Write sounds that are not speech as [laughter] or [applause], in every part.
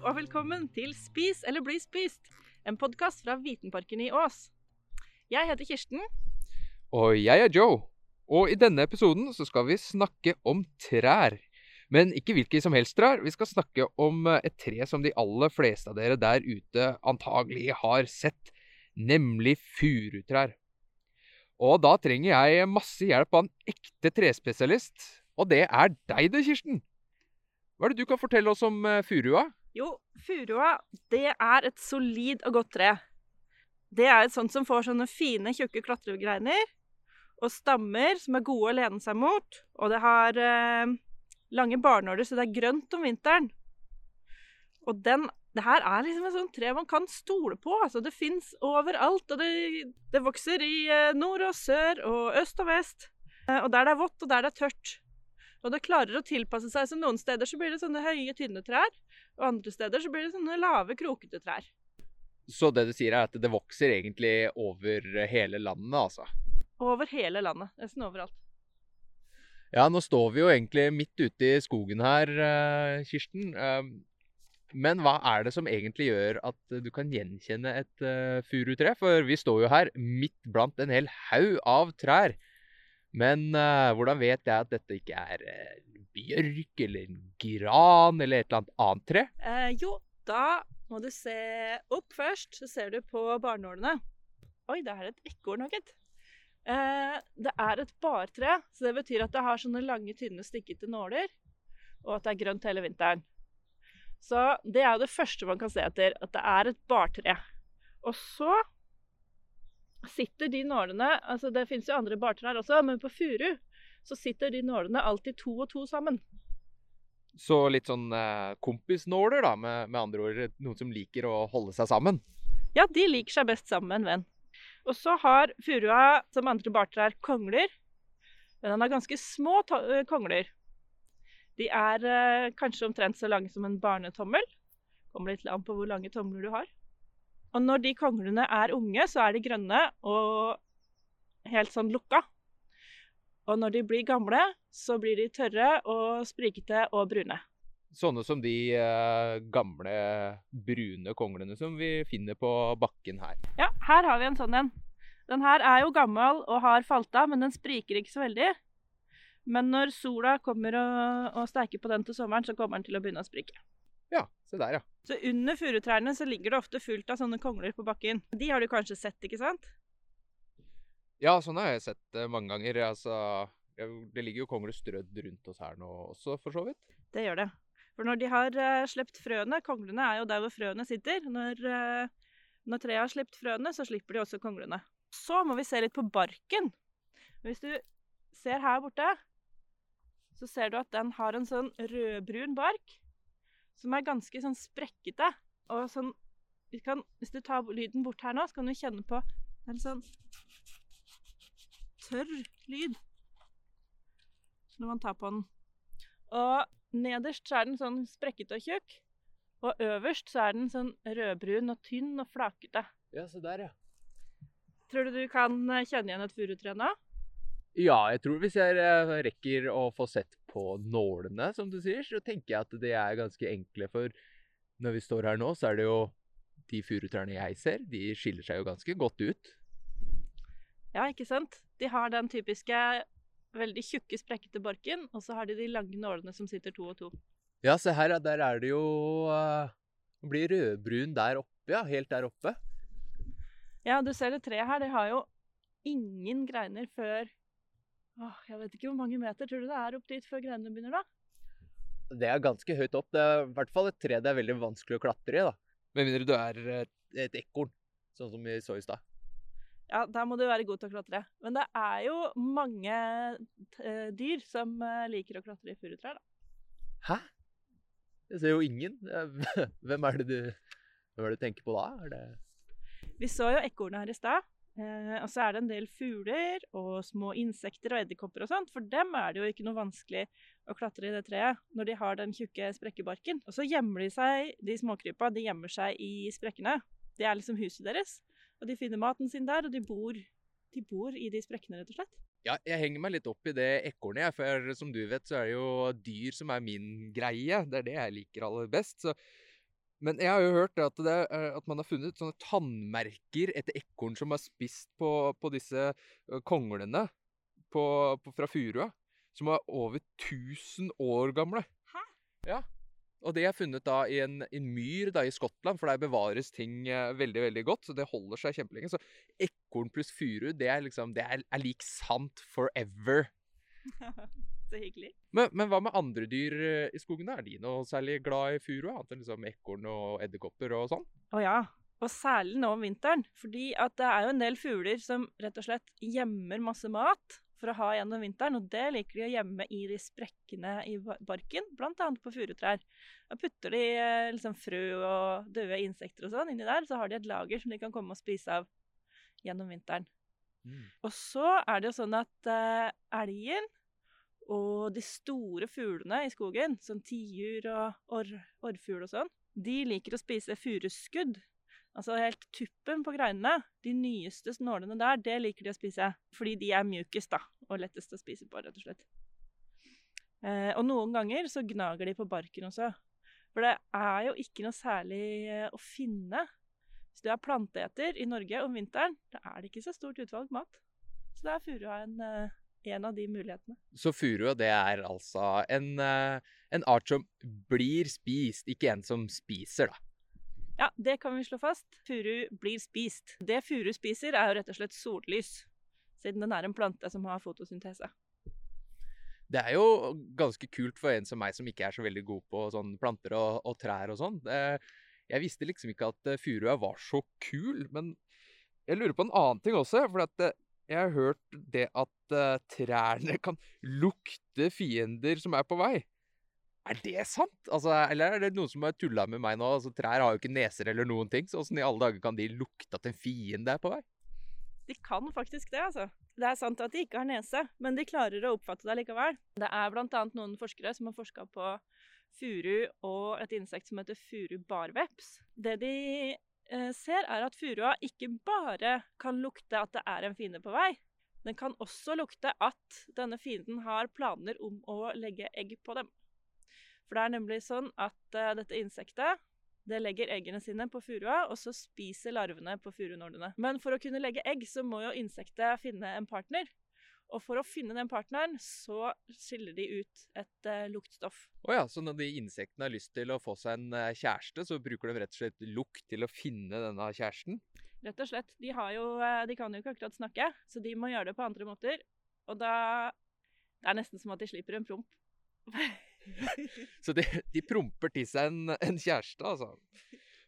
Og velkommen til Spis eller bli spist, en podkast fra Vitenparken i Ås. Jeg heter Kirsten. Og jeg er Joe. Og i denne episoden så skal vi snakke om trær. Men ikke hvilke som helst trær. Vi skal snakke om eh, et tre som de aller fleste av dere der ute antagelig har sett, nemlig furutrær. Og da trenger jeg masse hjelp av en ekte trespesialist. Og det er deg det, Kirsten. Hva er det du kan fortelle oss om eh, furua? Jo, furua, det er et solid og godt tre. Det er et sånt som får sånne fine, tjukke klatregreiner. Og stammer som er gode å lene seg mot. Og det har eh, lange barnåler, så det er grønt om vinteren. Og den Det her er liksom et sånt tre man kan stole på. Altså, det fins overalt. Og det, det vokser i eh, nord og sør og øst og vest. Eh, og der det er vått, og der det er tørt. Og det klarer å tilpasse seg. Så noen steder så blir det sånne høye, tynne trær. Og andre steder så blir det sånne lave, krokete trær. Så det du sier er at det vokser egentlig over hele landet, altså? Over hele landet. Nesten overalt. Ja, nå står vi jo egentlig midt ute i skogen her, eh, Kirsten. Eh, Men hva er det som egentlig gjør at du kan gjenkjenne et eh, furutre? For vi står jo her midt blant en hel haug av trær. Men uh, hvordan vet jeg at dette ikke er uh, bjørk eller gran eller et eller annet annet tre? Uh, jo, da må du se opp først. Så ser du på barnålene. Oi, det er et ekorn òg, gitt. Det er et bartre, så det betyr at det har sånne lange, tynne, stikkete nåler. Og at det er grønt hele vinteren. Så det er jo det første man kan se etter. At det er et bartre. Og så sitter de nålene altså Det fins jo andre bartrær også, men på furu så sitter de nålene alltid to og to sammen. Så litt sånn eh, kompisnåler, da, med, med andre ord. Noen som liker å holde seg sammen. Ja, de liker seg best sammen med en venn. Og så har furua, som andre bartrær, kongler. Men den har ganske små to- kongler. De er eh, kanskje omtrent så lange som en barnetommel. Kommer litt an på hvor lange tomler du har. Og når de konglene er unge, så er de grønne og helt sånn lukka. Og når de blir gamle, så blir de tørre og sprikete og brune. Sånne som de eh, gamle brune konglene som vi finner på bakken her. Ja, her har vi en sånn en. Den her er jo gammel og har falt av, men den spriker ikke så veldig. Men når sola kommer og, og steiker på den til sommeren, så kommer den til å begynne å sprike. Ja, se der, ja. Så under furutrærne så ligger det ofte fullt av sånne kongler på bakken. De har du kanskje sett, ikke sant? Ja, sånn har jeg sett det mange ganger. Altså, det ligger jo kongler strødd rundt oss her nå også, for så vidt. Det gjør det. For når de har uh, sluppet frøene Konglene er jo der hvor frøene sitter. Når, uh, når treet har sluppet frøene, så slipper de også konglene. Så må vi se litt på barken. Hvis du ser her borte, så ser du at den har en sånn rødbrun bark som er ganske sånn sprekkete. Og sånn vi kan, Hvis du tar lyden bort her nå, så kan du kjenne på er sånn tørr lyd når man tar på den. Og nederst så er den sånn sprekkete og tjukk. Og øverst så er den sånn rødbrun og tynn og flakete. Ja, se der, ja. Tror du du kan eh, kjenne igjen et furutre nå? Ja, jeg tror hvis jeg eh, rekker å få sett på nålene, som du sier, så tenker jeg at det er ganske enkle. For når vi står her nå, så er det jo de furutrærne jeg ser, de skiller seg jo ganske godt ut. Ja, ikke sant? De har den typiske veldig tjukke, sprekkete barken, og så har de de lange nålene som sitter to og to. Ja, se her, der er det jo uh, Blir rødbrun der oppe, ja. Helt der oppe. Ja, du ser det treet her, det har jo ingen greiner før Åh, jeg vet ikke hvor mange meter. Tror du det er opp dit før grenene begynner, da? Det er ganske høyt opp. Det er i hvert fall et tre det er veldig vanskelig å klatre i, da. Med mindre du er et, et ekorn, sånn som vi så i stad. Ja, der må du være god til å klatre. Men det er jo mange eh, dyr som eh, liker å klatre i furutrær, da. Hæ? Jeg ser jo ingen. Eh, [laughs] Hvem er det du, hvem er det du tenker på da? Er det Vi så jo ekornet her i stad. Eh, og så er det en del fugler og små insekter og edderkopper og sånt. For dem er det jo ikke noe vanskelig å klatre i det treet når de har den tjukke sprekkebarken. Og så gjemmer de seg, de småkrypa, de gjemmer seg i sprekkene. Det er liksom huset deres. Og de finner maten sin der, og de bor, de bor i de sprekkene, rett og slett. Ja, jeg henger meg litt opp i det ekornet, jeg. For som du vet, så er det jo dyr som er min greie. Det er det jeg liker aller best. Så men jeg har jo hørt at, det, at, man har funnet sånne tannmerker etter ekorn som har spist på, på disse konglene på, på, fra furua. Som er over 1000 år gamle. Hæ? Ja. Og det er funnet da i en, en myr da i Skottland, for der bevares ting veldig veldig godt. Så det holder seg kjempelenge. Så ekorn pluss furu, det er liksom, det er, er lik sant forever. [laughs] Så hyggelig. Men, men, hva med andre dyr eh, i skogen? Er de noe særlig glad i furu? Annet enn liksom ekorn og edderkopper og sånn? Å ja. Og særlig nå om vinteren. Fordi at det er jo en del fugler som rett og slett gjemmer masse mat for å ha gjennom vinteren. Og det liker de å gjemme i de sprekkene i barken, bl.a. på furutrær. Da putter de eh, liksom frø og døde insekter og sånn inni der, så har de et lager som de kan komme og spise av gjennom vinteren. Mm. Og så er det jo sånn at uh, elgen og de store fuglene i skogen, som tiur og orr, orrfugl og sånn, de liker å spise furuskudd. Altså helt tuppen på greinene. De nyeste nålene der, det liker de å spise. Fordi de er mjukest, da. Og lettest å spise på, rett og slett. Eh, og noen ganger så gnager de på barken også. For det er jo ikke noe særlig eh, å finne. Hvis du er planteeter i Norge om vinteren, da er det ikke så stort utvalg mat. Så da er furua en eh, en av de mulighetene. Så furua, det er altså en, eh, en, art som blir spist, ikke en som spiser, da? Ja, det kan vi slå fast. Furu blir spist. Det furu spiser, er jo rett og slett sollys, siden den er en plante som har fotosyntese. Det er jo ganske kult for en som meg, som ikke er så veldig god på sånn planter og, og trær og sånn. Jeg visste liksom ikke at eh, furua var så kul, men jeg lurer på en annen ting også. for at eh, jeg har hørt det at uh, trærne kan lukte fiender som er på vei. Er det sant? Altså, eller er det noen som har tulla med meg nå? Altså, trær har jo ikke neser eller noen ting, så åssen i alle dager kan de lukte at en fiende er på vei? De kan faktisk det, altså. Det er sant at de ikke har nese, men de klarer å oppfatte det likevel. Det er bl.a. noen forskere som har forska på furu og et insekt som heter furu barveps. Det de ser, er at furua ikke bare kan lukte at det er en fiende på vei. Den kan også lukte at denne fienden har planer om å legge egg på dem. For det er nemlig sånn at uh, dette insektet det legger eggene sine på furua, og så spiser larvene på furunålene. Men for å kunne legge egg, så må jo insektet finne en partner. Og for å finne den partneren, så skiller de ut et uh, luktstoff. Oh ja, så når de insektene har lyst til å få seg en uh, kjæreste, så bruker de rett og slett lukt til å finne denne kjæresten? Rett og slett. De, jo, uh, de kan jo ikke akkurat snakke, så de må gjøre det på andre måter. Og da Det er nesten som at de slipper en promp. [laughs] så de, de, promper til seg en, en, kjæreste, altså.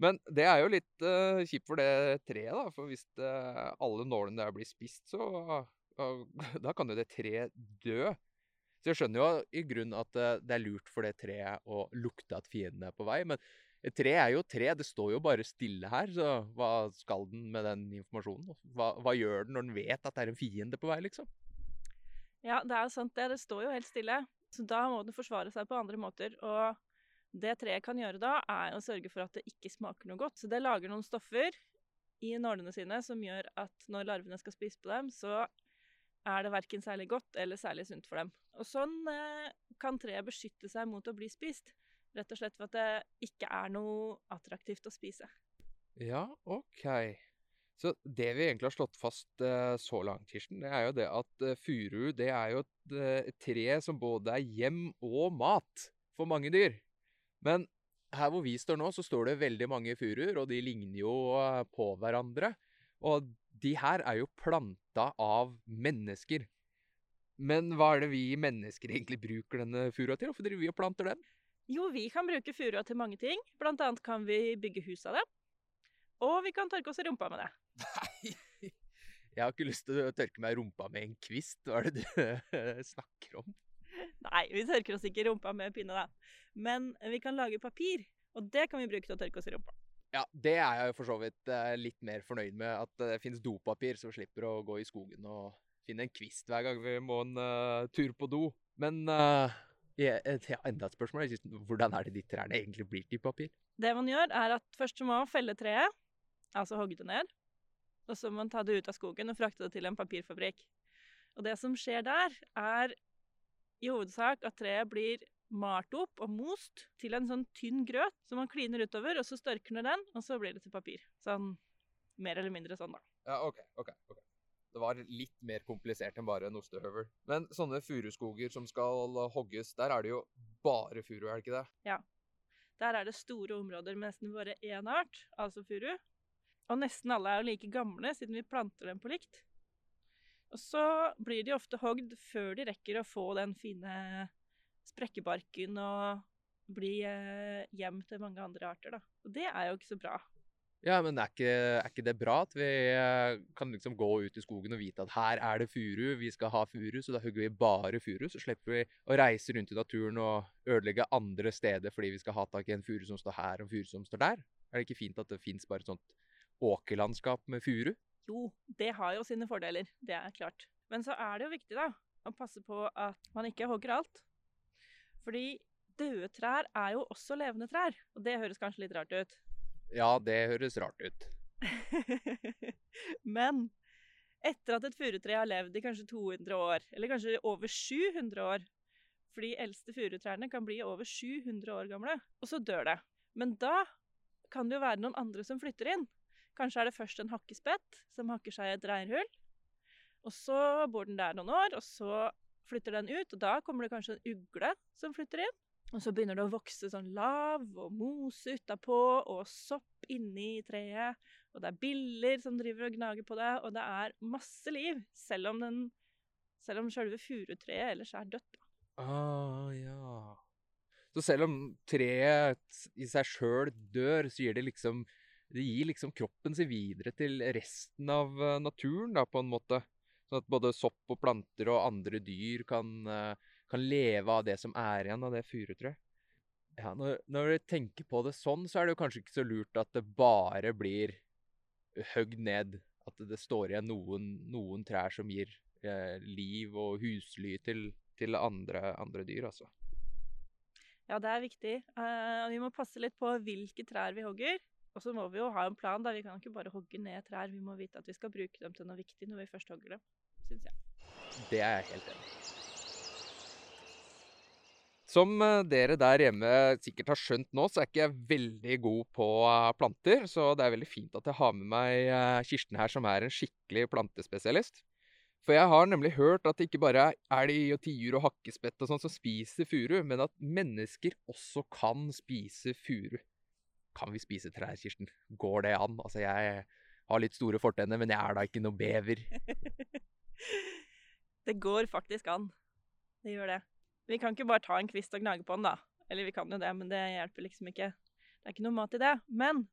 Men det er jo litt kjipt for det treet, da. For hvis alle nålene der blir spist, så [laughs] da kan jo det treet dø. Så jeg skjønner jo i grunnen at eh, det er lurt for det treet å lukte at fienden er på vei. Men et tre er jo tre, det står jo bare stille her. Så hva skal den med den informasjonen? Hva, hva gjør den når den vet at det er en fiende på vei, liksom? Ja, det er jo sant det. Det står jo helt stille. Så da må den forsvare seg på andre måter. Og det treet kan gjøre da, er å sørge for at det ikke smaker noe godt. Så det lager noen stoffer i nålene sine som gjør at når larvene skal spise på dem, så er det verken særlig godt eller særlig sunt for dem. Og sånn eh, kan treet beskytte seg mot å bli spist. Rett og slett for at det ikke er noe attraktivt å spise. Ja, OK. Så det vi egentlig har slått fast eh, så langt, Kirsten, det er jo det at eh, furu det er jo et, tre som både er hjem og mat for mange dyr. Men her hvor vi står nå, så står det veldig mange furuer, og de ligner jo på hverandre. Og de her er jo planta av mennesker. Men hva er det vi mennesker egentlig bruker denne furua til? Hvorfor driver vi og planter den? Jo, vi kan bruke furua til mange ting. Blant annet kan vi bygge hus av det. Og vi kan tørke oss i rumpa med det. [laughs] Nei! Jeg har ikke lyst til å tørke meg i rumpa med en kvist. Hva er det du [laughs] snakker om? Nei, vi tørker oss ikke i rumpa med pinne, da. Men vi kan lage papir, og det kan vi bruke til å tørke oss i rumpa. Ja, det er jeg for så vidt uh, litt mer fornøyd med. At det finnes dopapir, så vi slipper å gå i skogen og finne en kvist hver gang vi må en uh, tur på do. Men uh, ja, enda et spørsmål. Hvordan er det de trærne egentlig blir til papir? Det man gjør, er at først må man felle treet, altså hogge det ned. Og så må man ta det ut av skogen og frakte det til en papirfabrikk. Og det som skjer der, er i hovedsak at treet blir malt opp og most til en sånn tynn grøt som man kliner utover, og så størkner den, og så blir det til papir. Sånn mer eller mindre sånn, da. Ja, OK. ok, ok. Det var litt mer komplisert enn bare en ostehøvel. Men sånne furuskoger som skal hogges, der er det jo bare furu, er det ikke det? Ja. Der er det store områder med nesten bare én art, altså furu. Og nesten alle er jo like gamle, siden vi planter dem på likt. Og så blir de ofte hogd før de rekker å få den fine sprekkebarken og bli eh, hjem til mange andre arter, da. Og det er jo ikke så bra. Ja, men er ikke, er ikke det bra at vi eh, kan liksom gå ut i skogen og vite at her er det furu, vi skal ha furu, så da hugger vi bare furu. Så slipper vi å reise rundt i naturen og ødelegge andre steder fordi vi skal ha tak i en furu som står her og en furu som står der. Er det ikke fint at det fins bare et sånt åkerlandskap med furu? Jo, det har jo sine fordeler, det er klart. Men så er det jo viktig, da, å passe på at man ikke hogger alt. Fordi døde trær er jo også levende trær, og det høres kanskje litt rart ut. Ja, det høres rart ut. [laughs] Men etter at et furutre har levd i kanskje 200 år, eller kanskje over 700 år For de eldste furutrærne kan bli over 700 år gamle, og så dør det. Men da kan det jo være noen andre som flytter inn. Kanskje er det først en hakkespett som hakker seg i et reirhull. Og så bor den der noen år, og så flytter den ut, og da kommer det kanskje en ugle som flytter inn. Og så begynner det å vokse sånn lav og mose utapå, og sopp inni treet. Og det er biller som driver og gnager på det, og det er masse liv. Selv om, den, selv om selve furutreet ellers er dødt. Ah, ja. Så selv om treet i seg sjøl dør, så gir det liksom Det gir liksom kroppen sin videre til resten av eh, naturen, da, på en måte. Sånn at både sopp og planter og andre dyr kan, eh, kan leve av det som er igjen av det furutrøet. Ja, når, når du tenker på det sånn, så er det jo kanskje ikke så lurt at det bare blir høgd ned. At det står igjen noen, noen trær som gir eh, liv og husly til, til andre, andre dyr, altså. Ja, det er viktig. Uh, vi må passe litt på hvilke trær vi hogger. Og så må vi jo ha en plan. da. Vi kan ikke bare hogge ned trær. Vi må vite at vi skal bruke dem til noe viktig når vi først hogger dem. Synes jeg. Det er jeg helt enig i. Som eh, dere der hjemme sikkert har skjønt nå, så er ikke jeg veldig god på eh, planter. Så det er veldig fint at jeg har med meg eh, Kirsten her, som er en skikkelig plantespesialist. For jeg har nemlig hørt at det ikke bare er elg og tiur og hakkespett og sånn som spiser furu, men at mennesker også kan spise furu. Kan vi spise trær, Kirsten? Går det an? Altså, jeg har litt store fortenner, men jeg er da ikke noe bever. [laughs] Det går faktisk an. Det gjør det. Vi kan ikke bare ta en kvist og gnage på den, da. Eller vi kan jo det, men det hjelper liksom ikke. Det er ikke noe mat i det. Men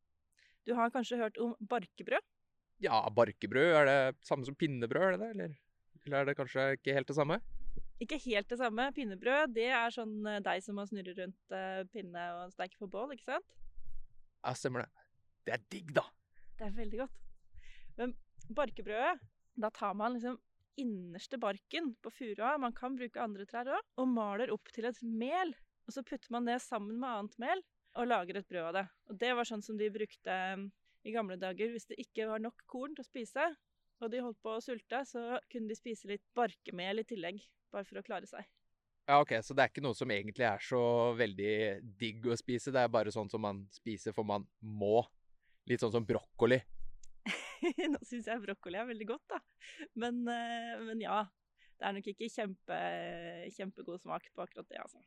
du har kanskje hørt om barkebrød? Ja, barkebrød, er det samme som pinnebrød, er det det? Eller, eller er det kanskje ikke helt det samme? Ikke helt det samme. Pinnebrød det er sånn deg deig som man snurrer rundt eh, pinne og steker på bål, ikke sant? Ja, stemmer det. Det er digg, da. Det er veldig godt. Men barkebrødet, da tar man liksom innerste barken på furua, man kan bruke andre trær òg, og maler opp til et mel. Og så putter man det sammen med annet mel og lager et brød av det. Og det var sånn som de brukte um, i gamle dager hvis det ikke var nok korn til å spise, og de holdt på å sulte, så kunne de spise litt barkemel i tillegg, bare for å klare seg. Ja, ok, Så det er ikke noe som egentlig er så veldig digg å spise, det er bare sånn som man spiser for man må. Litt sånn som brokkoli. [laughs] Nå syns jeg brokkoli er veldig godt, da. Men, eh, men ja. Det er nok ikke kjempe, kjempegod smak på akkurat det, altså.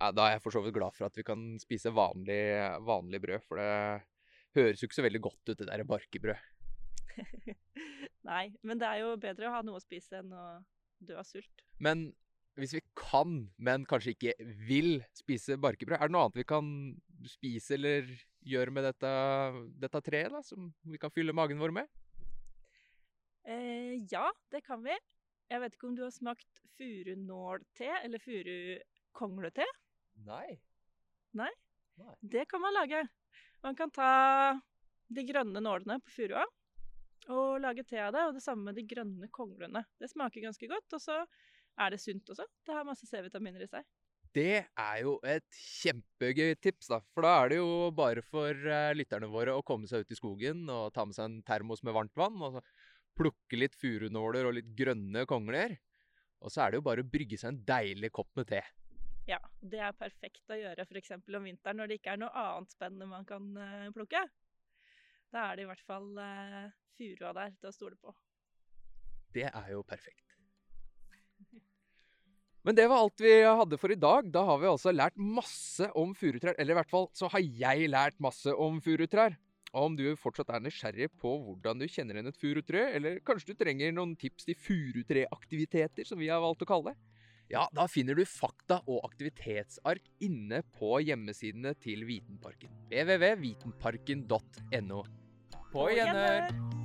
Ja, da er jeg for så vidt glad for at vi kan spise vanlig, vanlig brød, for det høres jo ikke så veldig godt ut, det der barkebrød. [laughs] Nei, men det er jo bedre å ha noe å spise enn å dø av sult. Men hvis vi kan, men kanskje ikke vil spise barkebrød, er det noe annet vi kan spise eller gjøre med dette, dette treet, da, som vi kan fylle magen vår med? Eh, ja, det kan vi. Jeg vet ikke om du har smakt furunålte eller furukonglete? Nei. Nei? Nei. Det kan man lage. Man kan ta de grønne nålene på furua og lage te av det, og det samme med de grønne konglene. Det smaker ganske godt, og så er det sunt også. Det har masse C-vitaminer i seg. Det er jo et kjempegøy tips, da. For da er det jo bare for uh, lytterne våre å komme seg ut i skogen og ta med seg en termos med varmt vann. Og så plukke litt furunåler og litt grønne kongler. Og så er det jo bare å brygge seg en deilig kopp med te. Ja, det er perfekt å gjøre f.eks. om vinteren når det ikke er noe annet spennende man kan uh, plukke. Da er det i hvert fall uh, furua der til å stole på. Det er jo perfekt. [laughs] Men det var alt vi hadde for i dag. Da har vi altså lært masse om furutrær. Eller i hvert fall så har jeg lært masse om furutrær. Og om du fortsatt er nysgjerrig på hvordan du kjenner igjen et furutre, eller kanskje du trenger noen tips til furutreaktiviteter, som vi har valgt å kalle det, ja, da finner du fakta og aktivitetsark inne på hjemmesidene til Vitenparken. www.vitenparken.no. På gjenhør!